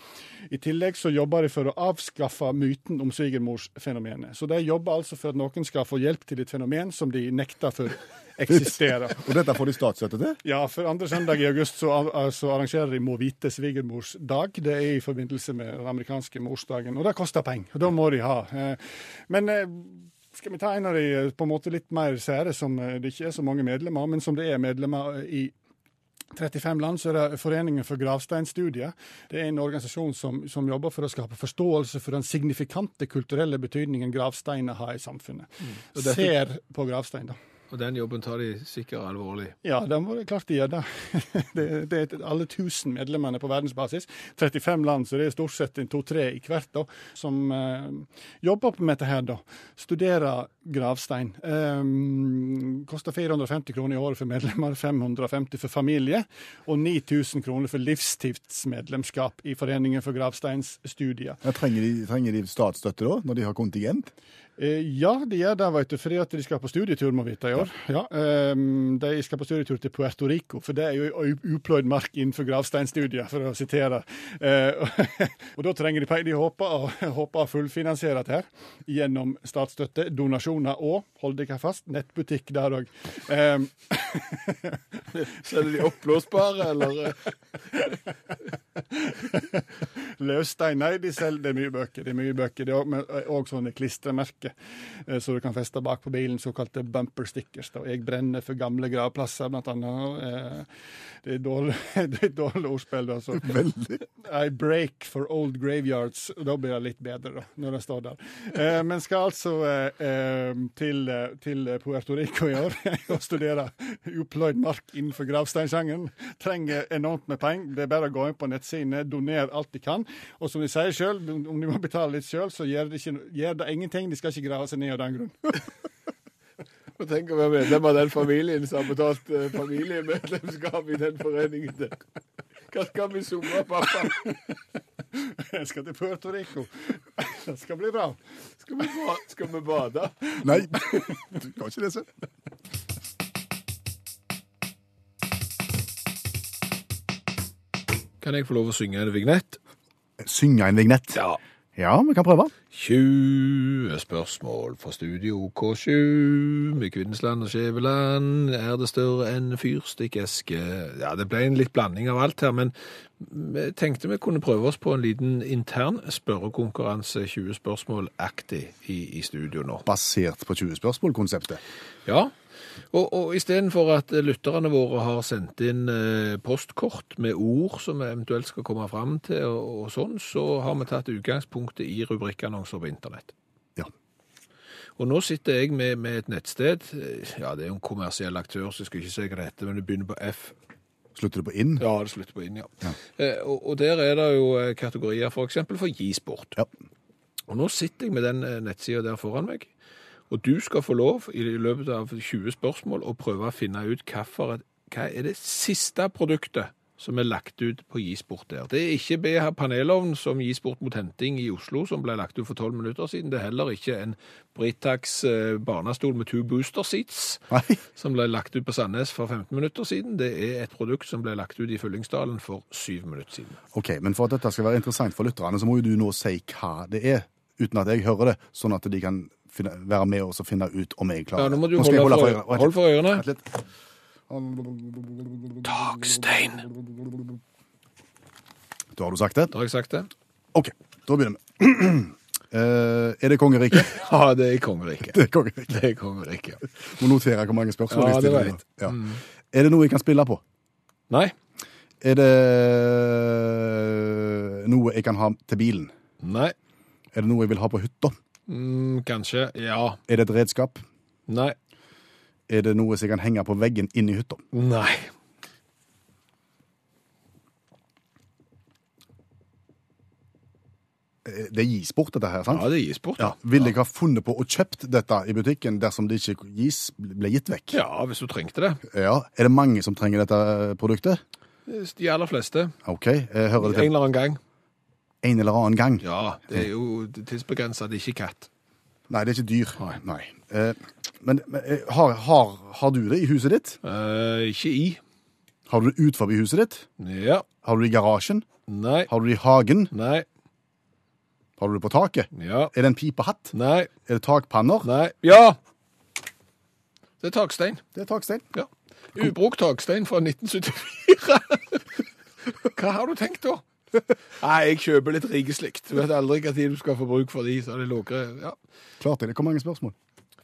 I tillegg så jobber de for å avskaffe myten om svigermorsfenomenet. Så de jobber altså for at noen skal få hjelp til et fenomen som de nekter for eksisterer. [laughs] Og dette får de statsstøtte til? Ja, for andre søndag i august så, så arrangerer de Må vite svigermors dag. Det er i forbindelse med den amerikanske morsdagen, og det koster penger. Og da må de ha. Eh, Men eh, skal vi ta en av de eh, på en måte litt mer sære, som det ikke er så mange medlemmer men som det er medlemmer i 35 land så er det Foreningen for gravsteinstudier. Det er en organisasjon som, som jobber for å skape forståelse for den signifikante kulturelle betydningen gravsteiner har i samfunnet. Dette- Ser på gravstein, da. Og den jobben tar de sikkert alvorlig. Ja, det må det klart de gjør det. [laughs] det. Er alle tusen medlemmene på verdensbasis. 35 land, så det er stort sett to-tre i hvert da, som eh, jobber med dette her. da. Studerer gravstein. Um, koster 450 kroner i året for medlemmer, 550 for familie, og 9000 kroner for livstidsmedlemskap i Foreningen for gravsteinsstudier. Ja, trenger, de, trenger de statsstøtte da, når de har kontingent? Eh, ja, de gjør det, vet du, fordi at de skal på studietur, må vite, i år. Ja, um, de skal på studietur til Puerto Rico, for det er jo upløyd mark innenfor gravsteinstudier, for å sitere. Uh, [laughs] og da trenger de penger. De håper å, [laughs] håper å fullfinansiere dette her gjennom statsstøtte, donasjoner og, hold dere fast, nettbutikk der òg. Um, [laughs] Så er de oppblåsbare, eller? Løsstein, nei, de selger, det er mye bøker. Det er mye bøker. Det er òg sånne klistremerker eh, så du kan feste bak på bilen, såkalte bumper stickers. Og Jeg brenner for gamle gravplasser, blant annet. Eh, Det er dårlig, [laughs] det er dårlig ordspill, da. Så. Veldig. I break for old graveyards. Da blir det litt bedre, da, når det står der. Eh, men skal altså eh, til, til Puerto Rico i år [laughs] og studere upløyd mark innenfor gravsteinsjangeren. Trenger enormt med penger. Det er bare å gå inn på nettsidene, doner alt de kan. Og som de sier sjøl, om de må betale litt sjøl, så gjør det, ikke, gjør det ingenting. De skal ikke grave seg ned av den grunn. [laughs] Og tenk å være medlem av den familien som har betalt eh, familiemedlemskap i den foreningen der. Hva skal vi summe, pappa? Jeg skal til Puerto Rico. Det skal bli bra. Skal vi, ba skal vi bade? Nei, du kan ikke det, se. Kan jeg få lov å synge en vignett? Synge en vignett. Ja. Ja, vi kan prøve. 20 spørsmål fra Studio K7 med Kvinnesland og Skjæveland. Er det større enn fyrstikkeske? Ja, det ble en litt blanding av alt her, men vi tenkte vi kunne prøve oss på en liten intern spørrekonkurranse, 20 spørsmål-aktig, i, i studio nå. Basert på 20 spørsmål-konseptet. Ja, og, og istedenfor at lytterne våre har sendt inn eh, postkort med ord som vi eventuelt skal komme fram til, og, og sånn, så har vi tatt utgangspunktet i rubrikkannonser på internett. Ja. Og nå sitter jeg med, med et nettsted. eh, Ja, det er jo en kommersiell aktør, så jeg skal ikke si hva det heter, men det begynner på F. Slutter det på inn? Ja, det slutter på inn, ja. Eh, og, og der er det jo kategorier kategorier for eksempel for gisport. Ja. Og nå sitter jeg med den eh, nettsida der foran meg, og du skal få lov i løpet av 20 spørsmål å prøve å finne ut hvilket- hva er det siste produktet som er lagt ut på Gisport der. Det er ikke BH panelovn som Gisport mot henting i Oslo, som ble lagt ut for 12 minutter siden. Det er heller ikke en Britax eh, barnestol med two booster seats Nei. som ble lagt ut på Sandnes for 15 minutter siden. Det er et produkt som ble lagt ut i Fyllingsdalen for syv minutter siden. Ok, men for at dette skal være interessant for lytterne, så må jo du nå si hva det er, uten at jeg hører det, sånn at de kan finne, være med oss og finne ut om jeg klarer Ja, nå må du nå holde, holde for, hold for ørene. Takstein. Da har du sagt det? Da har jeg sagt det. Ok, da begynner vi. Uh, [clears throat] er det kongeriket? [laughs] Ja, det er kongeriket. [laughs] Det er kongeriket. Det er kongeriket. Må notere hvor mange spørsmål Ja, jeg det stiller. vet. Ja. Mm. Er det noe jeg kan spille på? Nei. Er det noe jeg kan ha til bilen? Nei. Er det noe jeg vil ha på hytta? Mm, kanskje. Ja. Er det et redskap? Nei. Er det noe som kan henge på veggen inni hytta? Nei. Eh, Det gis bort, dette her, sant? Ja, det gis bort. Ja. Ville jeg ha funnet på og kjøpt dette i butikken dersom det ikke gis, ble gitt vekk? Ja, hvis du trengte det. Ja. Er det mange som trenger dette eh, produktet? De aller fleste. OK, jeg hører det En eller annen gang. En eller annen gang. Ja, det er jo tidsbegrensa, det er ikke katt. Nei, det er ikke dyr. Nei. Eh, men men eh, har, har, har du det i huset ditt? Eh, ikke i. Har du det ut forbi huset ditt? Ja. Har du det i garasjen? Nei. Har du det i hagen? Nei. Har du det på taket? Ja. Er det en pipehatt? Nei. Er det takpanner? Nei. Ja! Det er takstein. Det er takstein. Ja. Ubrukt takstein fra 1974. [laughs] Hva har du tenkt da? Nei, jeg kjøper litt rigeslikt. Du vet aldri tid du skal få bruk for de, så det låger Ja. Klarte det. Hvor mange spørsmål?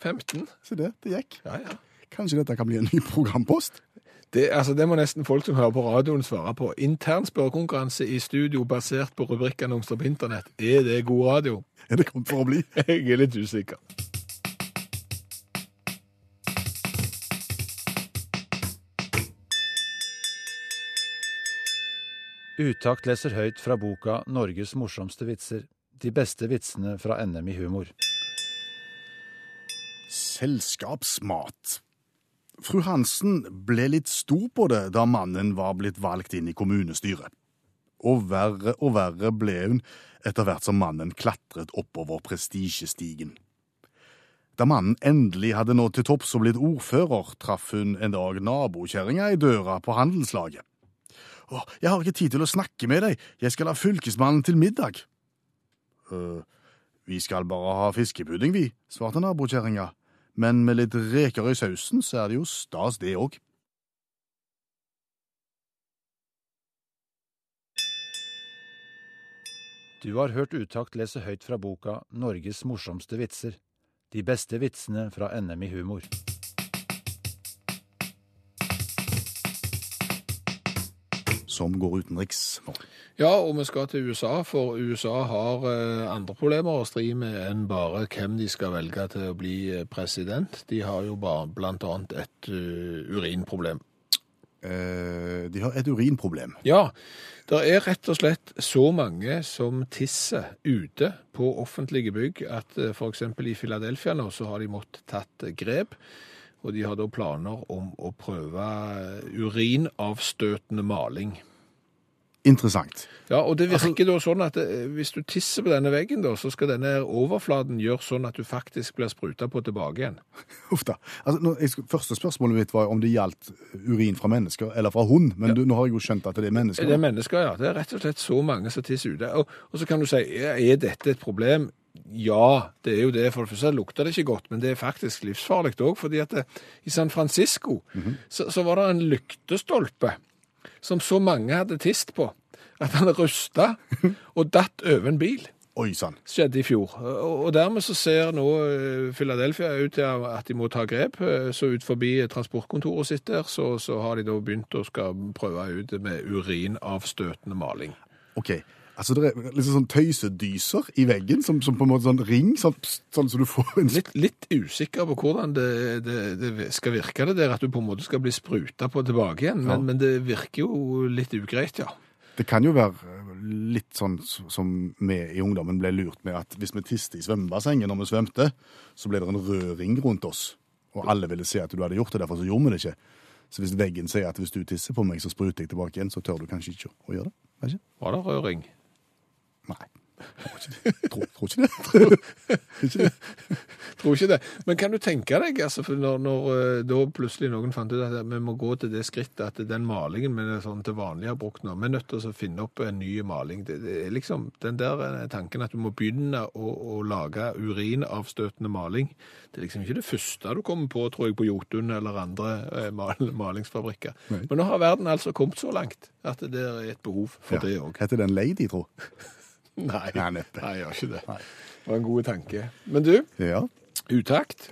15. Se det, det gikk. Ja, ja. Kanskje dette kan bli en ny programpost? Det, altså, det må nesten folk som hører på radioen svare på. Intern spørrekonkurranse i studio basert på rubrikkannonser på internett. Er det god radio? Er det kommet for å bli? [laughs] Jeg er litt usikker. Utakt leser høyt fra boka 'Norges morsomste vitser'. De beste vitsene fra NM i humor. Selskapsmat. Fru Hansen ble litt stor på det da mannen var blitt valgt inn i kommunestyret. Og verre og verre ble hun etter hvert som mannen klatret oppover prestisjestigen. Da mannen endelig hadde nådd til topps og blitt ordfører, traff hun en dag nabokjerringa i døra på handelslaget. Å, jeg har ikke tid til å snakke med deg, jeg skal ha fylkesmannen til middag. Uh, vi skal bare ha fiskepudding, vi, svarte nabokjerringa. Men med litt reker i sausen, så er det jo stas, det òg. Du har hørt Utakt lese høyt fra boka 'Norges morsomste vitser'. De beste vitsene fra NM i humor. Som går utenriks nå. Ja, og vi skal til USA, for USA har eh, andre problemer å stri med enn bare hvem de skal velge til å bli eh, president. De har jo bl.a. et eh, urinproblem. Eh, de har et urinproblem. Ja, det er rett og slett så mange som tisser ute på offentlige bygg at f.eks. i Philadelphia nå så har de måttet tatt grep, og de har da planer om å prøve eh, urinavstøtende maling. Interessant. Ja, og det virker da sånn at eh, hvis du tisser på denne veggen da, så skal denne overflaten gjøre sånn at du faktisk blir spruta på tilbake igjen. [laughs] Uff da. Altså, nå, jeg, første spørsmålet mitt var om det gjaldt urin fra mennesker eller fra hund, men du, nå har jeg jo skjønt at det er mennesker. Det er mennesker, ja. Det er rett og slett så mange som tisser ute. Og, og så kan du si, er dette et problem? Ja, det er jo det. For det første lukter det ikke godt, men det er faktisk livsfarlig òg. fordi at det, i San Francisco så, så var det en lyktestolpe som så mange hadde tist på, at han rusta [laughs] og datt over en bil. Oi sann. skjedde i fjor. Og og dermed så ser nå eh, Philadelphia ut til at de må ta grep. Eh, Så ut forbi transportkontoret sitt der, så, så har de da begynt å skal prøve ut med urinavstøtende maling. Ok. Altså, det er liksom sånn tøysedyser i veggen, som, som på en måte sånn ring, sånn, sånn så du får en Litt, litt usikker på hvordan det, det, det skal virke det der, at du på en måte skal bli spruta på tilbake igjen. Men, Ja. men det virker jo litt ugreit, ja. Det kan jo være eh, litt sånn som vi i ungdommen ble lurt med at hvis vi tiste i svømmebassenget når vi svømte, så ble det en rød ring rundt oss. Og alle ville se at du hadde gjort det, derfor så gjorde vi det ikke. Så hvis veggen sier at hvis du tisser på meg, så spruter jeg tilbake igjen, så tør du kanskje ikke å gjøre det. Ikke? Var det røring? Nei. Tror ikke det. Tror, tror ikke det. Tror ikke det. Men kan du tenke deg, altså, for når, når eh, da plutselig noen fant ut at vi må gå til det skrittet at den malingen vi sånn til vanlig har brukt nå, vi er nødt til å finne opp en ny maling. Det, det er liksom den der eh, tanken at du må begynne å, å lage urinavstøtende maling. Det er liksom ikke det første du kommer på, tror jeg, på Jotun eller andre eh, mal, malingsfabrikker. Nei. Men nå har verden altså kommet så langt at det er et behov for det òg. Heter det en lady, tro? Nei, Nei, neppe. Nei, jeg gjør ikke det. Nei. Det var en god tanke. Men du, Ja. Utakt.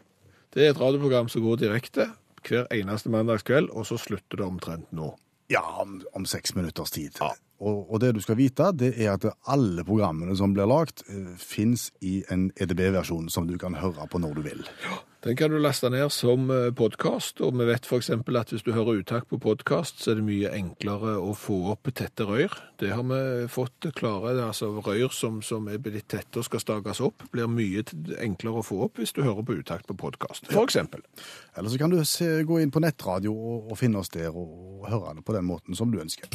Det er et radioprogram som går direkte hver eneste mandagskveld, og så slutter det omtrent nå. Ja, om, om seks minutters tid. Og, og det du skal vite, det er at alle programmene som blir lagt, eh, fins i en EDB-versjon som du kan høre på når du vil. Den kan du laste ned som podkast, og vi vet f.eks. at hvis du hører uttak på podkast, så er det mye enklere å få opp tette røyr. Det har vi fått klare. altså Røyr som, som er blitt tette og skal stakes opp, blir mye enklere å få opp hvis du hører på uttak på podkast, f.eks. Eller så kan du se, gå inn på nettradio og, og finne oss der og, og høre det på den måten som du ønsker.